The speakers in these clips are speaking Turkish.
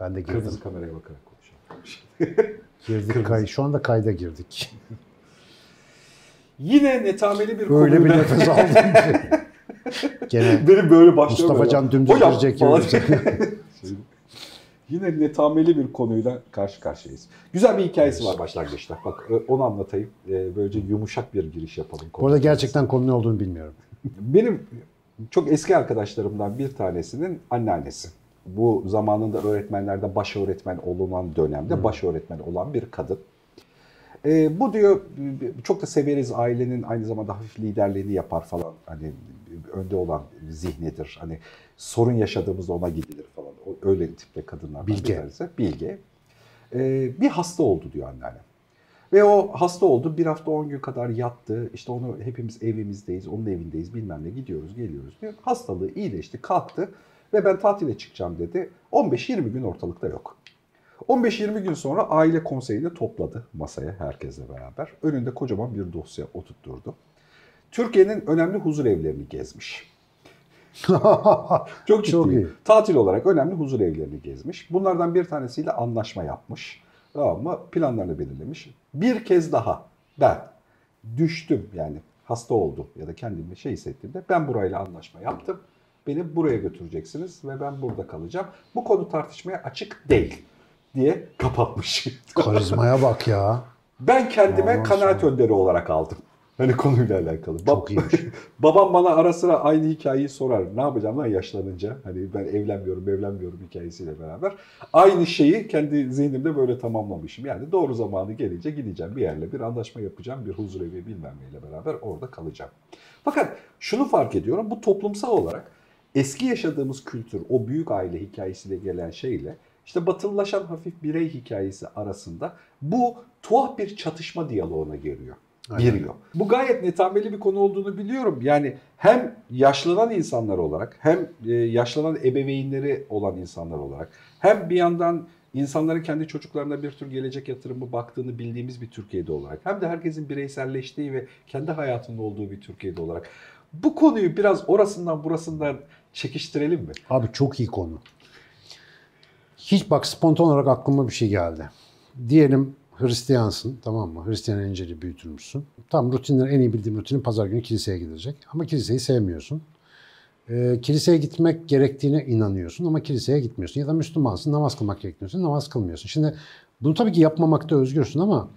Ben de girdim. Kırmızı kameraya bakarak konuşalım. Girdik kay şu anda kayda girdik. Yine netameli bir Öyle bir konuyla- nefes aldım ki. Gene Benim böyle. Mustafa Can dümdüz Hocam girecek falan. Yine netameli bir konuyla karşı karşıyayız. Güzel bir hikayesi var başlangıçta. Bak e, onu anlatayım. E, Böylece yumuşak bir giriş yapalım. Bu arada gerçekten konu ne olduğunu bilmiyorum. Benim çok eski arkadaşlarımdan bir tanesinin anneannesi. Bu zamanında öğretmenlerde baş öğretmen olunan dönemde baş öğretmen olan bir kadın. Ee, bu diyor çok da severiz ailenin aynı zamanda hafif liderliğini yapar falan. Hani önde olan zihnidir. Hani sorun yaşadığımızda ona gidilir falan. Öyle tipte kadınlardan Bilge. tanesi. Bilge. Ee, bir hasta oldu diyor anneannem. Ve o hasta oldu. Bir hafta 10 gün kadar yattı. İşte onu hepimiz evimizdeyiz, onun evindeyiz bilmem ne gidiyoruz geliyoruz diyor. Hastalığı iyileşti, kalktı ve ben tatile çıkacağım dedi. 15-20 gün ortalıkta yok. 15-20 gün sonra aile konseyini topladı masaya herkesle beraber. Önünde kocaman bir dosya oturtturdu. Türkiye'nin önemli huzur evlerini gezmiş. Çok Çok ciddi. iyi. Tatil olarak önemli huzur evlerini gezmiş. Bunlardan bir tanesiyle anlaşma yapmış. Tamam mı? Planlarını belirlemiş. Bir kez daha ben düştüm yani hasta oldum ya da kendimi şey hissettiğimde ben burayla anlaşma yaptım. Beni buraya götüreceksiniz ve ben burada kalacağım. Bu konu tartışmaya açık değil diye kapatmış. Karizmaya bak ya. ben kendime Vallahi kanaat sana. önderi olarak aldım. Hani konuyla alakalı. Bab- Çok iyiymiş. Babam bana ara sıra aynı hikayeyi sorar. Ne yapacağım lan yaşlanınca? Hani ben evlenmiyorum, evlenmiyorum hikayesiyle beraber. Aynı şeyi kendi zihnimde böyle tamamlamışım. Yani doğru zamanı gelince gideceğim bir yerle bir anlaşma yapacağım. Bir huzur evi bilmem neyle beraber orada kalacağım. Fakat şunu fark ediyorum. Bu toplumsal olarak eski yaşadığımız kültür, o büyük aile hikayesiyle gelen şeyle işte batılılaşan hafif birey hikayesi arasında bu tuhaf bir çatışma diyaloğuna giriyor. Aynen. Giriyor. Bu gayet netameli bir konu olduğunu biliyorum. Yani hem yaşlanan insanlar olarak hem e, yaşlanan ebeveynleri olan insanlar olarak hem bir yandan insanların kendi çocuklarına bir tür gelecek yatırımı baktığını bildiğimiz bir Türkiye'de olarak hem de herkesin bireyselleştiği ve kendi hayatında olduğu bir Türkiye'de olarak bu konuyu biraz orasından burasından çekiştirelim mi? Abi çok iyi konu. Hiç bak spontan olarak aklıma bir şey geldi. Diyelim Hristiyansın tamam mı? Hristiyan İncil'i büyütülmüşsün. Tam rutinler en iyi bildiğim rutinin pazar günü kiliseye gidilecek. Ama kiliseyi sevmiyorsun. Ee, kiliseye gitmek gerektiğine inanıyorsun ama kiliseye gitmiyorsun. Ya da Müslümansın namaz kılmak gerektiğini namaz kılmıyorsun. Şimdi bunu tabii ki yapmamakta özgürsün ama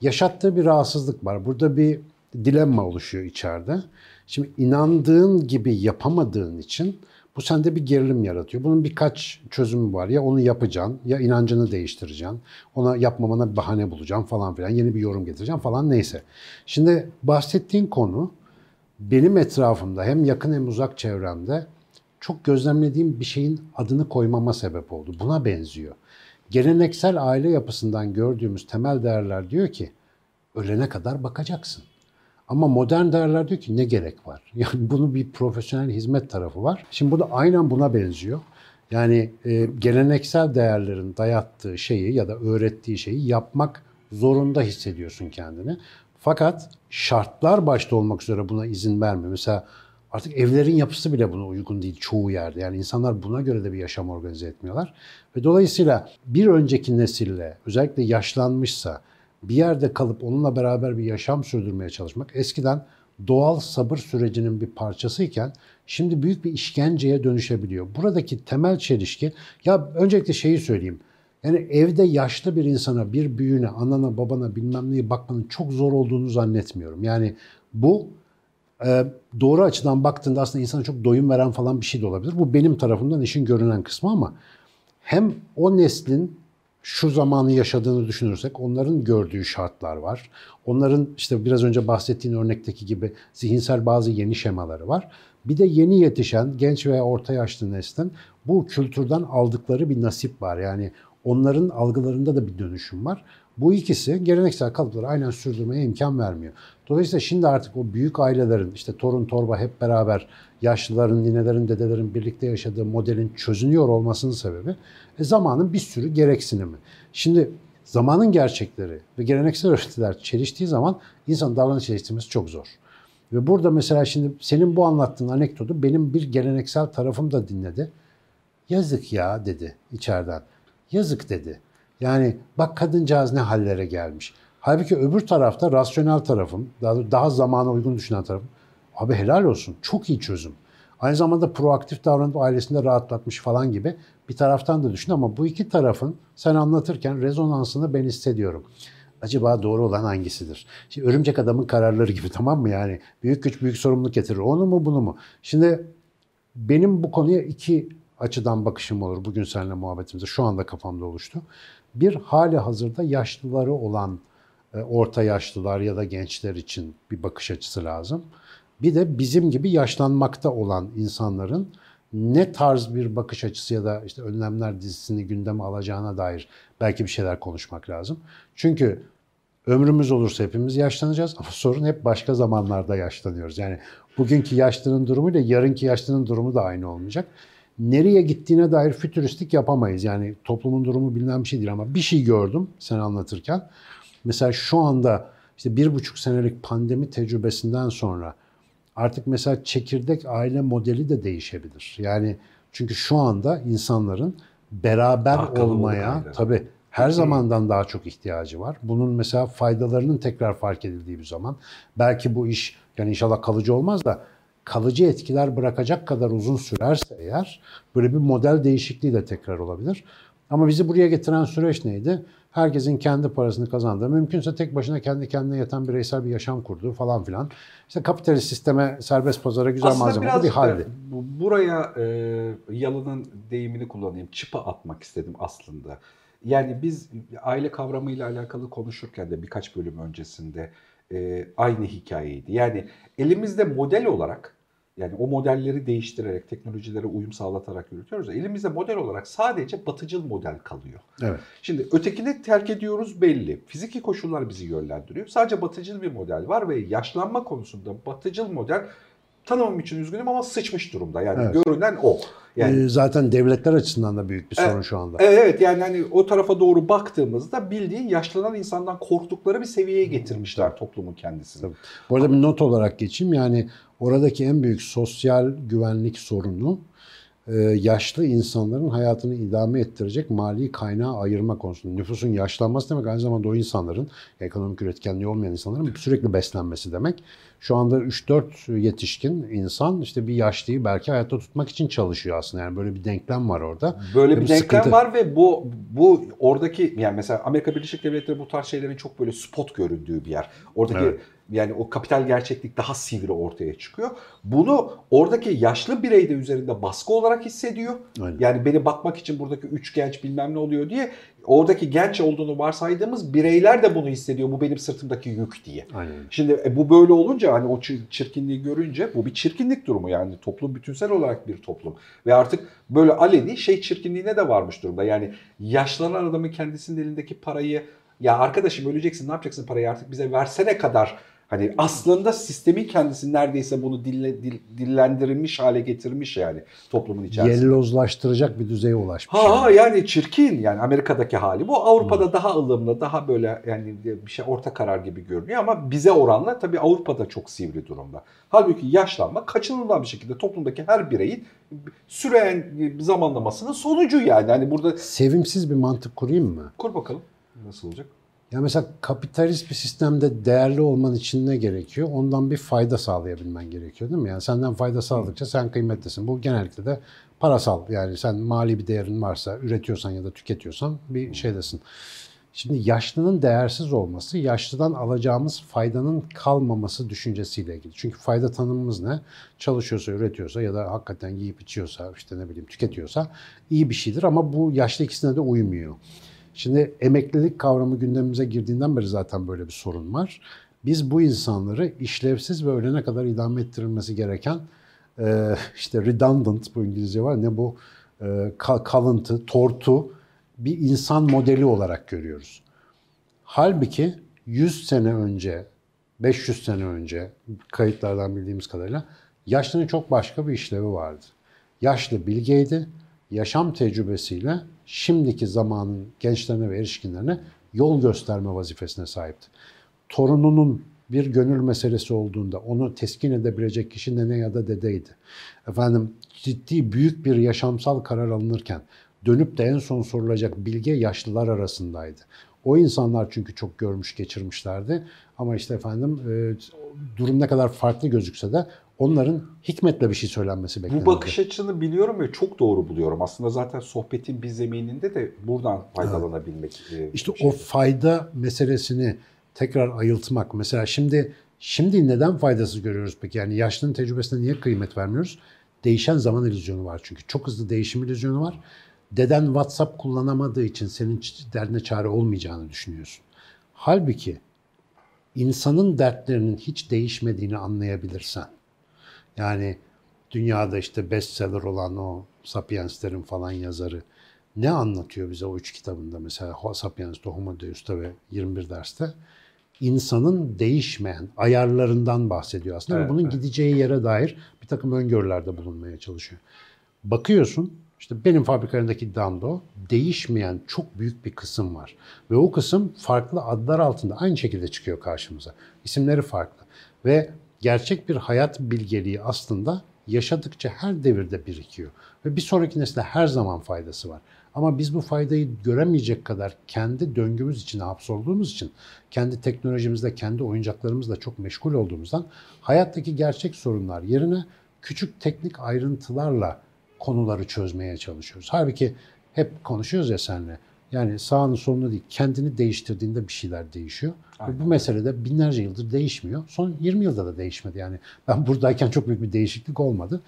yaşattığı bir rahatsızlık var. Burada bir dilemma oluşuyor içeride. Şimdi inandığın gibi yapamadığın için bu sende bir gerilim yaratıyor. Bunun birkaç çözümü var. Ya onu yapacaksın, ya inancını değiştireceksin. Ona yapmamana bir bahane bulacaksın falan filan. Yeni bir yorum getireceksin falan neyse. Şimdi bahsettiğin konu benim etrafımda hem yakın hem uzak çevremde çok gözlemlediğim bir şeyin adını koymama sebep oldu. Buna benziyor. Geleneksel aile yapısından gördüğümüz temel değerler diyor ki ölene kadar bakacaksın. Ama modern değerler diyor ki ne gerek var? Yani bunun bir profesyonel hizmet tarafı var. Şimdi bu da aynen buna benziyor. Yani e, geleneksel değerlerin dayattığı şeyi ya da öğrettiği şeyi yapmak zorunda hissediyorsun kendini. Fakat şartlar başta olmak üzere buna izin vermiyor. Mesela artık evlerin yapısı bile buna uygun değil çoğu yerde. Yani insanlar buna göre de bir yaşam organize etmiyorlar. Ve dolayısıyla bir önceki nesille özellikle yaşlanmışsa bir yerde kalıp onunla beraber bir yaşam sürdürmeye çalışmak eskiden doğal sabır sürecinin bir parçasıyken şimdi büyük bir işkenceye dönüşebiliyor. Buradaki temel çelişki ya öncelikle şeyi söyleyeyim. Yani evde yaşlı bir insana, bir büyüğüne, anana, babana bilmem neye bakmanın çok zor olduğunu zannetmiyorum. Yani bu e, doğru açıdan baktığında aslında insana çok doyum veren falan bir şey de olabilir. Bu benim tarafımdan işin görünen kısmı ama hem o neslin şu zamanı yaşadığını düşünürsek onların gördüğü şartlar var. Onların işte biraz önce bahsettiğin örnekteki gibi zihinsel bazı yeni şemaları var. Bir de yeni yetişen genç veya orta yaşlı neslin bu kültürden aldıkları bir nasip var. Yani onların algılarında da bir dönüşüm var. Bu ikisi geleneksel kalıpları aynen sürdürmeye imkan vermiyor. Dolayısıyla şimdi artık o büyük ailelerin işte torun torba hep beraber yaşlıların, ninelerin, dedelerin birlikte yaşadığı modelin çözünüyor olmasının sebebi e, zamanın bir sürü gereksinimi. Şimdi zamanın gerçekleri ve geleneksel öğretiler çeliştiği zaman insan davranış değiştirmesi çok zor. Ve burada mesela şimdi senin bu anlattığın anekdotu benim bir geleneksel tarafım da dinledi. Yazık ya dedi içeriden. Yazık dedi. Yani bak kadıncağız ne hallere gelmiş. Halbuki öbür tarafta rasyonel tarafım, daha, daha zamana uygun düşünen tarafım. Abi helal olsun. Çok iyi çözüm. Aynı zamanda proaktif davranıp ailesinde rahatlatmış falan gibi bir taraftan da düşün ama bu iki tarafın sen anlatırken rezonansını ben hissediyorum. Acaba doğru olan hangisidir? Şimdi örümcek adamın kararları gibi tamam mı yani? Büyük güç büyük sorumluluk getirir. Onu mu bunu mu? Şimdi benim bu konuya iki açıdan bakışım olur bugün seninle muhabbetimizde. Şu anda kafamda oluştu. Bir hali hazırda yaşlıları olan e, orta yaşlılar ya da gençler için bir bakış açısı lazım. Bir de bizim gibi yaşlanmakta olan insanların ne tarz bir bakış açısı ya da işte önlemler dizisini gündeme alacağına dair belki bir şeyler konuşmak lazım. Çünkü ömrümüz olursa hepimiz yaşlanacağız ama sorun hep başka zamanlarda yaşlanıyoruz. Yani bugünkü yaşlının durumu ile yarınki yaşlının durumu da aynı olmayacak. Nereye gittiğine dair fütüristik yapamayız. Yani toplumun durumu bilinen bir şey değil ama bir şey gördüm sen anlatırken. Mesela şu anda işte bir buçuk senelik pandemi tecrübesinden sonra artık mesela çekirdek aile modeli de değişebilir. Yani çünkü şu anda insanların beraber Daha olmaya tabii her zamandan daha çok ihtiyacı var. Bunun mesela faydalarının tekrar fark edildiği bir zaman. Belki bu iş yani inşallah kalıcı olmaz da kalıcı etkiler bırakacak kadar uzun sürerse eğer böyle bir model değişikliği de tekrar olabilir. Ama bizi buraya getiren süreç neydi? Herkesin kendi parasını kazandığı, mümkünse tek başına kendi kendine yeten bireysel bir yaşam kurduğu falan filan. İşte kapitalist sisteme, serbest pazara güzel Aslında malzeme biraz bir bu- buraya e, Yalı'nın deyimini kullanayım. Çıpa atmak istedim aslında. Yani biz aile kavramıyla alakalı konuşurken de birkaç bölüm öncesinde e, aynı hikayeydi. Yani elimizde model olarak yani o modelleri değiştirerek, teknolojilere uyum sağlatarak yürütüyoruz. Elimizde model olarak sadece batıcıl model kalıyor. Evet. Şimdi ötekini terk ediyoruz belli. Fiziki koşullar bizi yönlendiriyor. Sadece batıcıl bir model var ve yaşlanma konusunda batıcıl model tanımım için üzgünüm ama sıçmış durumda. Yani Evet. görünen o. Yani Ee, zaten devletler açısından da büyük bir sorun Evet. şu anda. Evet, yani hani o tarafa doğru baktığımızda bildiğin yaşlanan insandan korktukları bir seviyeye getirmişler toplumun kendisini. Tabii. Bu arada bir not olarak geçeyim. Yani oradaki en büyük sosyal güvenlik sorunu e, yaşlı insanların hayatını idame ettirecek mali kaynağı ayırma konusunda. Nüfusun yaşlanması demek aynı zamanda o insanların ekonomik üretkenliği olmayan insanların sürekli beslenmesi demek. Şu anda 3-4 yetişkin insan işte bir yaşlıyı belki hayatta tutmak için çalışıyor aslında. Yani böyle bir denklem var orada. Böyle Ve bir bu denklem sıkıntı. var ve bu bu oradaki yani mesela Amerika Birleşik Devletleri bu tarz şeylerin çok böyle spot göründüğü bir yer. Oradaki Evet. Yani o kapital gerçeklik daha sivri ortaya çıkıyor. Bunu oradaki yaşlı birey de üzerinde baskı olarak hissediyor. Aynen. Yani beni bakmak için buradaki üç genç bilmem ne oluyor diye oradaki genç olduğunu varsaydığımız bireyler de bunu hissediyor. Bu benim sırtımdaki yük diye. Aynen. Şimdi e, bu böyle olunca hani o çir- çirkinliği görünce bu bir çirkinlik durumu yani toplum bütünsel olarak bir toplum ve artık böyle aleni şey çirkinliğine de varmış durumda. Yani yaşlanan adamın kendisinin elindeki parayı ya arkadaşım öleceksin ne yapacaksın parayı artık bize versene kadar hani aslında sistemin kendisi neredeyse bunu dille, dil- dillendirilmiş hale getirmiş yani toplumun içerisinde. Yellozlaştıracak bir düzeye ulaşmış. Ha yani. yani çirkin yani Amerika'daki hali bu. Avrupa'da daha ılımlı, daha böyle yani bir şey orta karar gibi görünüyor ama bize oranla tabii Avrupa'da çok sivri durumda. Halbuki yaşlanma kaçınılmaz bir şekilde toplumdaki her bireyin süren zamanlamasının sonucu yani. Hani burada Sevimsiz bir mantık kurayım mı? kur bakalım nasıl olacak? Ya mesela kapitalist bir sistemde değerli olman için ne gerekiyor? Ondan bir fayda sağlayabilmen gerekiyor değil mi? Yani senden fayda sağladıkça sen kıymetlisin. Bu genellikle de parasal yani sen mali bir değerin varsa üretiyorsan ya da tüketiyorsan bir şeydesin. Şimdi yaşlının değersiz olması, yaşlıdan alacağımız faydanın kalmaması düşüncesiyle ilgili. Çünkü fayda tanımımız ne? Çalışıyorsa, üretiyorsa ya da hakikaten yiyip içiyorsa, işte ne bileyim tüketiyorsa iyi bir şeydir ama bu yaşlı ikisine de uymuyor. Şimdi emeklilik kavramı gündemimize girdiğinden beri zaten böyle bir sorun var. Biz bu insanları işlevsiz ve ölene kadar idame ettirilmesi gereken e, işte redundant bu İngilizce var ne bu e, ka- kalıntı, tortu bir insan modeli olarak görüyoruz. Halbuki 100 sene önce, 500 sene önce kayıtlardan bildiğimiz kadarıyla yaşlının çok başka bir işlevi vardı. Yaşlı bilgeydi, yaşam tecrübesiyle şimdiki zamanın gençlerine ve erişkinlerine yol gösterme vazifesine sahipti. Torununun bir gönül meselesi olduğunda onu teskin edebilecek kişi nene ya da dedeydi. Efendim ciddi büyük bir yaşamsal karar alınırken dönüp de en son sorulacak bilge yaşlılar arasındaydı. O insanlar çünkü çok görmüş geçirmişlerdi. Ama işte efendim e, durum ne kadar farklı gözükse de onların hikmetle bir şey söylenmesi beklenirdi. Bu bakış açını biliyorum ve çok doğru buluyorum. Aslında zaten sohbetin bir zemininde de buradan faydalanabilmek. Evet. İşte şey. o fayda meselesini tekrar ayıltmak. Mesela şimdi şimdi neden faydasız görüyoruz peki? Yani yaşlının tecrübesine niye kıymet vermiyoruz? Değişen zaman illüzyonu var çünkü. Çok hızlı değişim illüzyonu var. Deden WhatsApp kullanamadığı için senin derdine çare olmayacağını düşünüyorsun. Halbuki insanın dertlerinin hiç değişmediğini anlayabilirsen, yani dünyada işte bestseller olan o Sapiens'lerin falan yazarı ne anlatıyor bize o üç kitabında mesela Sapiens'te, Homo Deus'ta ve 21 derste? insanın değişmeyen ayarlarından bahsediyor aslında evet, ve bunun evet. gideceği yere dair bir takım öngörülerde bulunmaya çalışıyor. Bakıyorsun işte benim fabrikalarındaki iddiam da o. Değişmeyen çok büyük bir kısım var. Ve o kısım farklı adlar altında aynı şekilde çıkıyor karşımıza. İsimleri farklı. Ve gerçek bir hayat bilgeliği aslında yaşadıkça her devirde birikiyor. Ve bir sonraki nesle her zaman faydası var. Ama biz bu faydayı göremeyecek kadar kendi döngümüz içine hapsolduğumuz için, kendi teknolojimizde, kendi oyuncaklarımızla çok meşgul olduğumuzdan hayattaki gerçek sorunlar yerine küçük teknik ayrıntılarla konuları çözmeye çalışıyoruz. Halbuki hep konuşuyoruz ya seninle. Yani sağını solunu değil, kendini değiştirdiğinde bir şeyler değişiyor. Aynen. Ve bu mesele de binlerce yıldır değişmiyor. Son 20 yılda da değişmedi. Yani ben buradayken çok büyük bir değişiklik olmadı.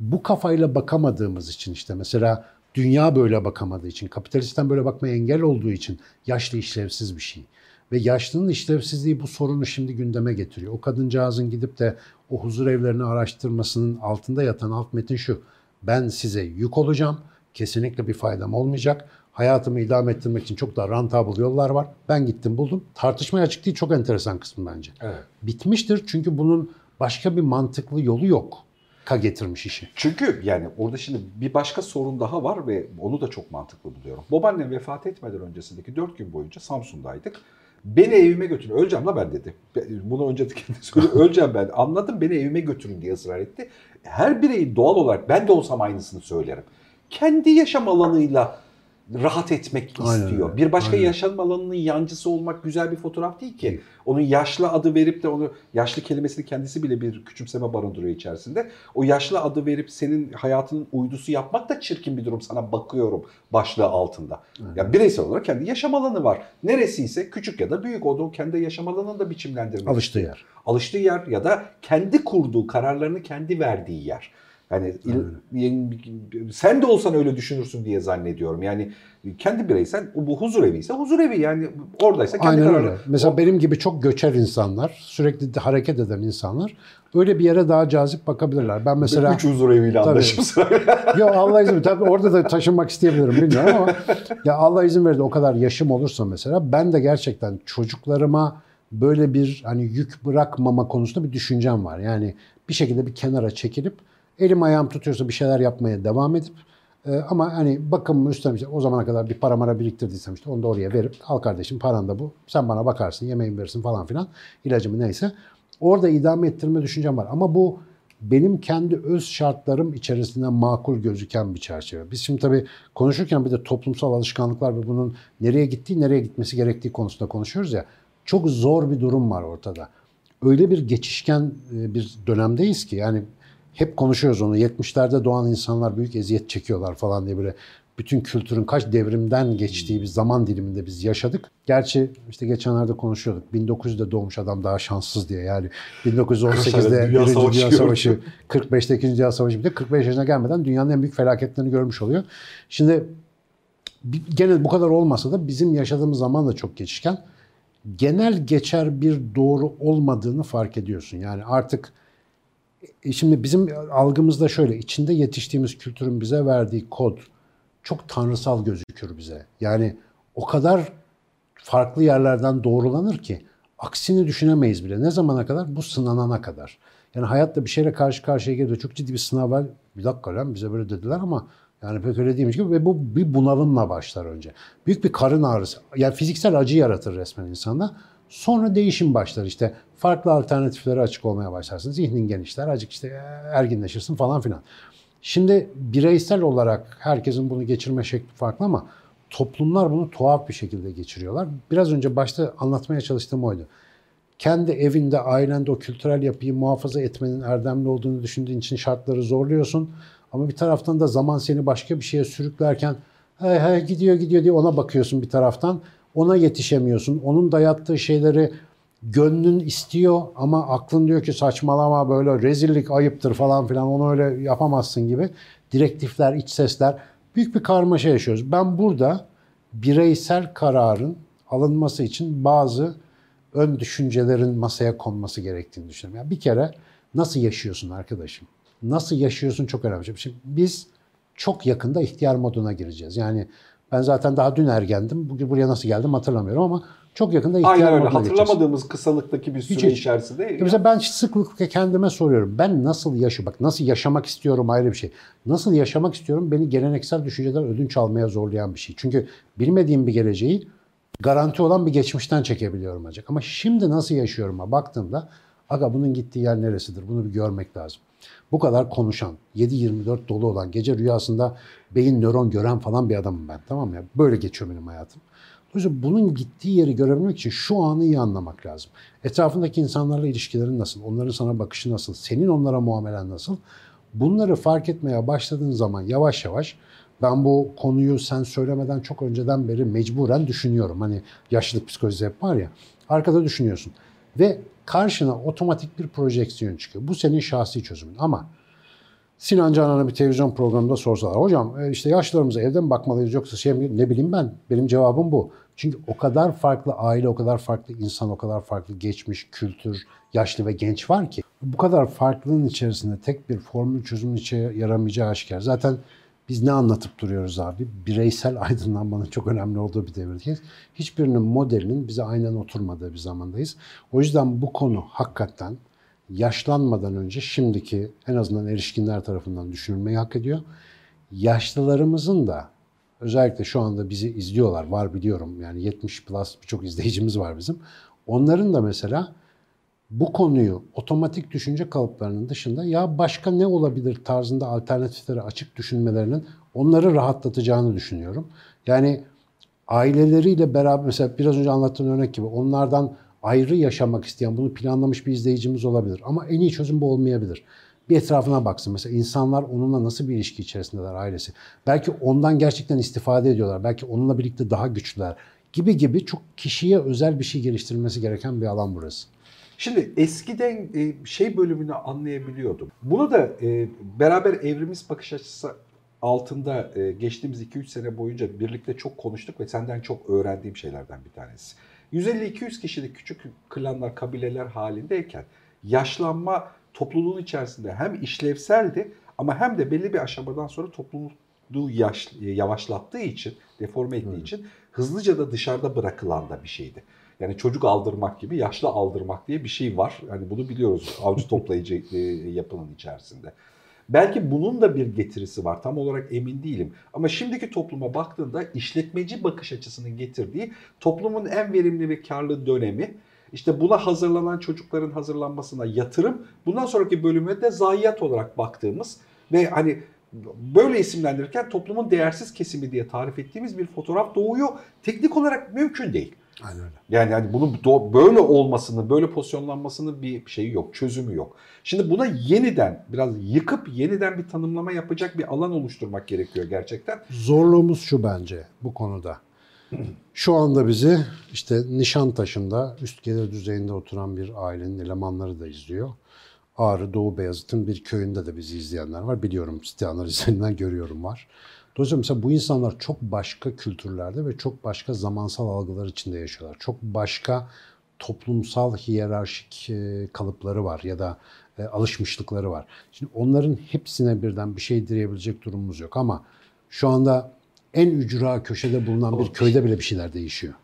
Bu kafayla bakamadığımız için işte mesela dünya böyle bakamadığı için, kapitalistten böyle bakmaya engel olduğu için yaşlı işlevsiz bir şey. Ve yaşlının işlevsizliği bu sorunu şimdi gündeme getiriyor. O kadıncağızın gidip de o huzur evlerini araştırmasının altında yatan alt metin şu. Ben size yük olacağım. Kesinlikle bir faydam olmayacak. Hayatımı idame ettirmek için çok daha rentable yollar var. Ben gittim buldum. Tartışmaya açık değil çok enteresan kısmı bence. Evet. Bitmiştir çünkü bunun başka bir mantıklı yolu yok ka getirmiş işi. Çünkü yani orada şimdi bir başka sorun daha var ve onu da çok mantıklı buluyorum. Babaannem vefat etmeden öncesindeki 4 gün boyunca Samsun'daydık. Beni evime götürün. Öleceğim la ben dedi. Bunu önce söyledi. Öleceğim ben. Anladım beni evime götürün diye ısrar etti. Her bireyin doğal olarak ben de olsam aynısını söylerim. Kendi yaşam alanıyla rahat etmek Aynen istiyor. Öyle. Bir başka Aynen. yaşam alanının yancısı olmak güzel bir fotoğraf değil ki. Onun yaşlı adı verip de onu yaşlı kelimesini kendisi bile bir küçümseme barındırıyor içerisinde. O yaşlı adı verip senin hayatının uydusu yapmak da çirkin bir durum. Sana bakıyorum başlığı altında. Aynen. Yani bireysel olarak kendi yaşam alanı var. Neresiyse küçük ya da büyük o da kendi yaşam alanını da biçimlendirmek. Alıştığı yer. Alıştığı yer ya da kendi kurduğu kararlarını kendi verdiği yer. Hani il, sen de olsan öyle düşünürsün diye zannediyorum. Yani kendi bireysel bu huzur evi ise huzur evi yani oradaysa kendi Aynen kararı. öyle. Mesela o... benim gibi çok göçer insanlar, sürekli hareket eden insanlar öyle bir yere daha cazip bakabilirler. Ben mesela üç huzur eviyle anlaşım Yok Allah izin tabii orada da taşınmak isteyebilirim bilmiyorum ama ya Allah izin verdi o kadar yaşım olursa mesela ben de gerçekten çocuklarıma böyle bir hani yük bırakmama konusunda bir düşüncem var. Yani bir şekilde bir kenara çekilip Elim ayağım tutuyorsa bir şeyler yapmaya devam edip e, ama hani bakımımı üstlenmiş o zamana kadar bir para mara biriktirdiysem işte onu da oraya verip al kardeşim paran da bu. Sen bana bakarsın yemeğimi verirsin falan filan ilacımı neyse. Orada idame ettirme düşüncem var ama bu benim kendi öz şartlarım içerisinde makul gözüken bir çerçeve. Biz şimdi tabii konuşurken bir de toplumsal alışkanlıklar ve bunun nereye gittiği, nereye gitmesi gerektiği konusunda konuşuyoruz ya. Çok zor bir durum var ortada. Öyle bir geçişken e, bir dönemdeyiz ki yani hep konuşuyoruz onu. 70'lerde doğan insanlar büyük eziyet çekiyorlar falan diye böyle bütün kültürün kaç devrimden geçtiği bir zaman diliminde biz yaşadık. Gerçi işte geçenlerde konuşuyorduk. 1900'de doğmuş adam daha şanssız diye. Yani 1918'de Dünya Birinci Dünya Savaşı, 45'te İkinci Dünya Savaşı bitiyor. 45 yaşına gelmeden dünyanın en büyük felaketlerini görmüş oluyor. Şimdi gene bu kadar olmasa da bizim yaşadığımız zaman da çok geçişken. Genel geçer bir doğru olmadığını fark ediyorsun. Yani artık şimdi bizim algımızda şöyle, içinde yetiştiğimiz kültürün bize verdiği kod çok tanrısal gözükür bize. Yani o kadar farklı yerlerden doğrulanır ki aksini düşünemeyiz bile. Ne zamana kadar? Bu sınanana kadar. Yani hayatta bir şeyle karşı karşıya geliyor. Çok ciddi bir sınav var. Bir dakika lan bize böyle dediler ama yani pek öyle değilmiş gibi ve bu bir bunalımla başlar önce. Büyük bir karın ağrısı. Yani fiziksel acı yaratır resmen insanda. Sonra değişim başlar işte. Farklı alternatiflere açık olmaya başlarsın. Zihnin genişler. Azıcık işte erginleşirsin falan filan. Şimdi bireysel olarak herkesin bunu geçirme şekli farklı ama toplumlar bunu tuhaf bir şekilde geçiriyorlar. Biraz önce başta anlatmaya çalıştığım oydu. Kendi evinde, ailende o kültürel yapıyı muhafaza etmenin erdemli olduğunu düşündüğün için şartları zorluyorsun. Ama bir taraftan da zaman seni başka bir şeye sürüklerken hey, hey, gidiyor gidiyor diye ona bakıyorsun bir taraftan. Ona yetişemiyorsun. Onun dayattığı şeyleri gönlün istiyor ama aklın diyor ki saçmalama böyle rezillik ayıptır falan filan onu öyle yapamazsın gibi. Direktifler, iç sesler büyük bir karmaşa yaşıyoruz. Ben burada bireysel kararın alınması için bazı ön düşüncelerin masaya konması gerektiğini düşünüyorum. Yani bir kere nasıl yaşıyorsun arkadaşım? Nasıl yaşıyorsun çok önemli. Şimdi biz çok yakında ihtiyar moduna gireceğiz. Yani ben zaten daha dün ergendim. Bugün buraya nasıl geldim hatırlamıyorum ama çok yakında ihtiyar Aynen öyle. Hatırlamadığımız kısalıktaki bir süre Hiç, içerisinde. Ya Mesela ben sıklıkla kendime soruyorum. Ben nasıl yaşıyorum? Bak nasıl yaşamak istiyorum ayrı bir şey. Nasıl yaşamak istiyorum beni geleneksel düşünceler ödünç almaya zorlayan bir şey. Çünkü bilmediğim bir geleceği garanti olan bir geçmişten çekebiliyorum ancak. Ama şimdi nasıl yaşıyorum'a baktığımda aga bunun gittiği yer neresidir? Bunu bir görmek lazım. Bu kadar konuşan, 7-24 dolu olan, gece rüyasında beyin nöron gören falan bir adamım ben. Tamam mı? ya? Böyle geçiyor benim hayatım. Dolayısıyla bunun gittiği yeri görebilmek için şu anı iyi anlamak lazım. Etrafındaki insanlarla ilişkilerin nasıl? Onların sana bakışı nasıl? Senin onlara muamelen nasıl? Bunları fark etmeye başladığın zaman yavaş yavaş ben bu konuyu sen söylemeden çok önceden beri mecburen düşünüyorum. Hani yaşlılık psikolojisi hep var ya. Arkada düşünüyorsun. Ve karşına otomatik bir projeksiyon çıkıyor. Bu senin şahsi çözümün. Ama Sinan Canan'a bir televizyon programında sorsalar. Hocam e, işte yaşlılarımıza evde mi bakmalıyız yoksa şey mi? Ne bileyim ben. Benim cevabım bu. Çünkü o kadar farklı aile, o kadar farklı insan, o kadar farklı geçmiş, kültür, yaşlı ve genç var ki. Bu kadar farklılığın içerisinde tek bir formül çözümün içe yaramayacağı aşikar. Zaten biz ne anlatıp duruyoruz abi? Bireysel aydınlanmanın çok önemli olduğu bir devirdeyiz. Hiçbirinin modelinin bize aynen oturmadığı bir zamandayız. O yüzden bu konu hakikaten yaşlanmadan önce şimdiki en azından erişkinler tarafından düşünülmeyi hak ediyor. Yaşlılarımızın da özellikle şu anda bizi izliyorlar var biliyorum yani 70 plus birçok izleyicimiz var bizim. Onların da mesela bu konuyu otomatik düşünce kalıplarının dışında ya başka ne olabilir tarzında alternatiflere açık düşünmelerinin onları rahatlatacağını düşünüyorum. Yani aileleriyle beraber mesela biraz önce anlattığım örnek gibi onlardan ayrı yaşamak isteyen bunu planlamış bir izleyicimiz olabilir. Ama en iyi çözüm bu olmayabilir. Bir etrafına baksın. Mesela insanlar onunla nasıl bir ilişki içerisindeler ailesi. Belki ondan gerçekten istifade ediyorlar. Belki onunla birlikte daha güçlüler gibi gibi çok kişiye özel bir şey geliştirilmesi gereken bir alan burası. Şimdi eskiden e, şey bölümünü anlayabiliyordum. Bunu da e, beraber evrimiz bakış açısı altında e, geçtiğimiz 2-3 sene boyunca birlikte çok konuştuk ve senden çok öğrendiğim şeylerden bir tanesi. 150-200 kişilik küçük klanlar, kabileler halindeyken yaşlanma topluluğun içerisinde hem işlevseldi ama hem de belli bir aşamadan sonra topluluğu yaş, yavaşlattığı için, deforme ettiği için hızlıca da dışarıda bırakılan da bir şeydi. Yani çocuk aldırmak gibi yaşlı aldırmak diye bir şey var. Yani bunu biliyoruz avcı toplayıcı e, yapının içerisinde. Belki bunun da bir getirisi var. Tam olarak emin değilim. Ama şimdiki topluma baktığında işletmeci bakış açısının getirdiği toplumun en verimli ve karlı dönemi işte buna hazırlanan çocukların hazırlanmasına yatırım, bundan sonraki bölüme de zayiat olarak baktığımız ve hani böyle isimlendirirken toplumun değersiz kesimi diye tarif ettiğimiz bir fotoğraf doğuyor. Teknik olarak mümkün değil. Aynen öyle. Yani hani bunun böyle olmasını, böyle pozisyonlanmasının bir şeyi yok, çözümü yok. Şimdi buna yeniden biraz yıkıp yeniden bir tanımlama yapacak bir alan oluşturmak gerekiyor gerçekten. Zorluğumuz şu bence bu konuda. Şu anda bizi işte Nişantaşı'nda üst gelir düzeyinde oturan bir ailenin elemanları da izliyor. Ağrı Doğu Beyazıt'ın bir köyünde de bizi izleyenler var. Biliyorum site analizlerinden görüyorum var. Dolayısıyla mesela bu insanlar çok başka kültürlerde ve çok başka zamansal algılar içinde yaşıyorlar. Çok başka toplumsal hiyerarşik e, kalıpları var ya da e, alışmışlıkları var. Şimdi onların hepsine birden bir şey diyebilecek durumumuz yok ama şu anda en ücra köşede bulunan bir köyde bile bir şeyler değişiyor.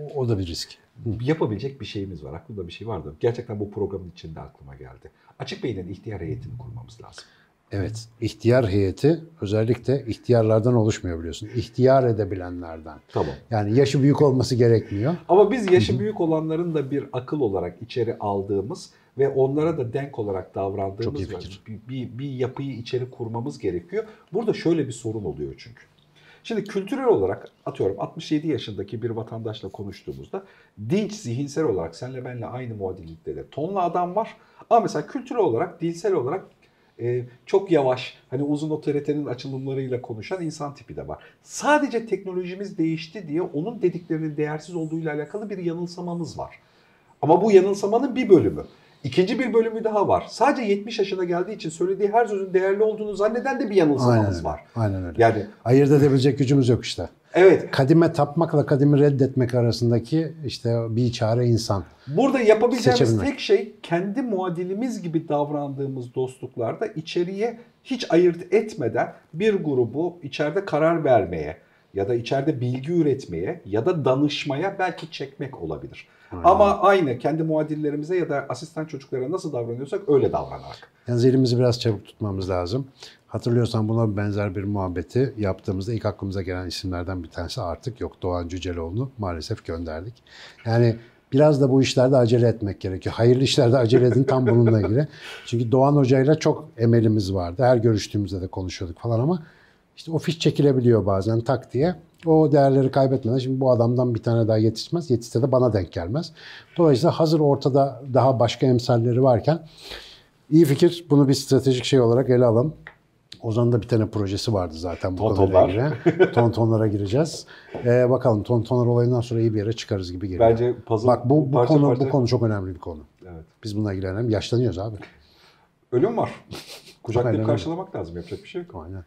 O, o da bir risk. Yapabilecek bir şeyimiz var. Aklımda bir şey vardı. Gerçekten bu programın içinde aklıma geldi. Açık Bey'in ihtiyar heyetini kurmamız lazım. Evet. ihtiyar heyeti özellikle ihtiyarlardan oluşmuyor biliyorsun. İhtiyar edebilenlerden. Tamam. Yani yaşı büyük olması gerekmiyor. Ama biz yaşı büyük olanların da bir akıl olarak içeri aldığımız ve onlara da denk olarak davrandığımız bir, bir, bir yapıyı içeri kurmamız gerekiyor. Burada şöyle bir sorun oluyor çünkü. Şimdi kültürel olarak atıyorum 67 yaşındaki bir vatandaşla konuştuğumuzda dinç zihinsel olarak senle benle aynı muadillikte de tonla adam var. Ama mesela kültürel olarak, dilsel olarak e, çok yavaş, hani uzun otoritenin açılımlarıyla konuşan insan tipi de var. Sadece teknolojimiz değişti diye onun dediklerinin değersiz olduğuyla alakalı bir yanılsamamız var. Ama bu yanılsamanın bir bölümü. İkinci bir bölümü daha var. Sadece 70 yaşına geldiği için söylediği her sözün değerli olduğunu zanneden de bir Aynen yanılsamamız öyle. var. Aynen öyle. Yani Ayırt edebilecek gücümüz yok işte. Evet Kadime tapmakla kadimi reddetmek arasındaki işte bir çare insan. Burada yapabileceğimiz Seçebilmek. tek şey kendi muadilimiz gibi davrandığımız dostluklarda içeriye hiç ayırt etmeden bir grubu içeride karar vermeye ya da içeride bilgi üretmeye ya da danışmaya belki çekmek olabilir. Ama aynı kendi muadillerimize ya da asistan çocuklara nasıl davranıyorsak öyle davranarak. Yalnız elimizi biraz çabuk tutmamız lazım. Hatırlıyorsan buna benzer bir muhabbeti yaptığımızda ilk aklımıza gelen isimlerden bir tanesi artık yok. Doğan Cüceloğlu'nu maalesef gönderdik. Yani biraz da bu işlerde acele etmek gerekiyor. Hayırlı işlerde acele edin tam bununla ilgili. Çünkü Doğan Hoca'yla çok emelimiz vardı. Her görüştüğümüzde de konuşuyorduk falan ama işte o fiş çekilebiliyor bazen tak diye. O değerleri kaybetmeden şimdi bu adamdan bir tane daha yetişmez. Yetişse de bana denk gelmez. Dolayısıyla hazır ortada daha başka emsalleri varken iyi fikir. Bunu bir stratejik şey olarak ele alalım. Ozan'ın da bir tane projesi vardı zaten bu konuyla Tontonlar. ilgili. Tontonlara gireceğiz. Ee, bakalım tontonlar olayından sonra iyi bir yere çıkarız gibi geliyor. Bence puzzle Bak bu, bu parça konu parça- bu konu çok önemli bir konu. Evet. Biz bununla ilgilenelim. Yaşlanıyoruz abi. Ölüm var. Kucaklayıp karşılamak lazım. Yapacak bir şey yok. Aynen.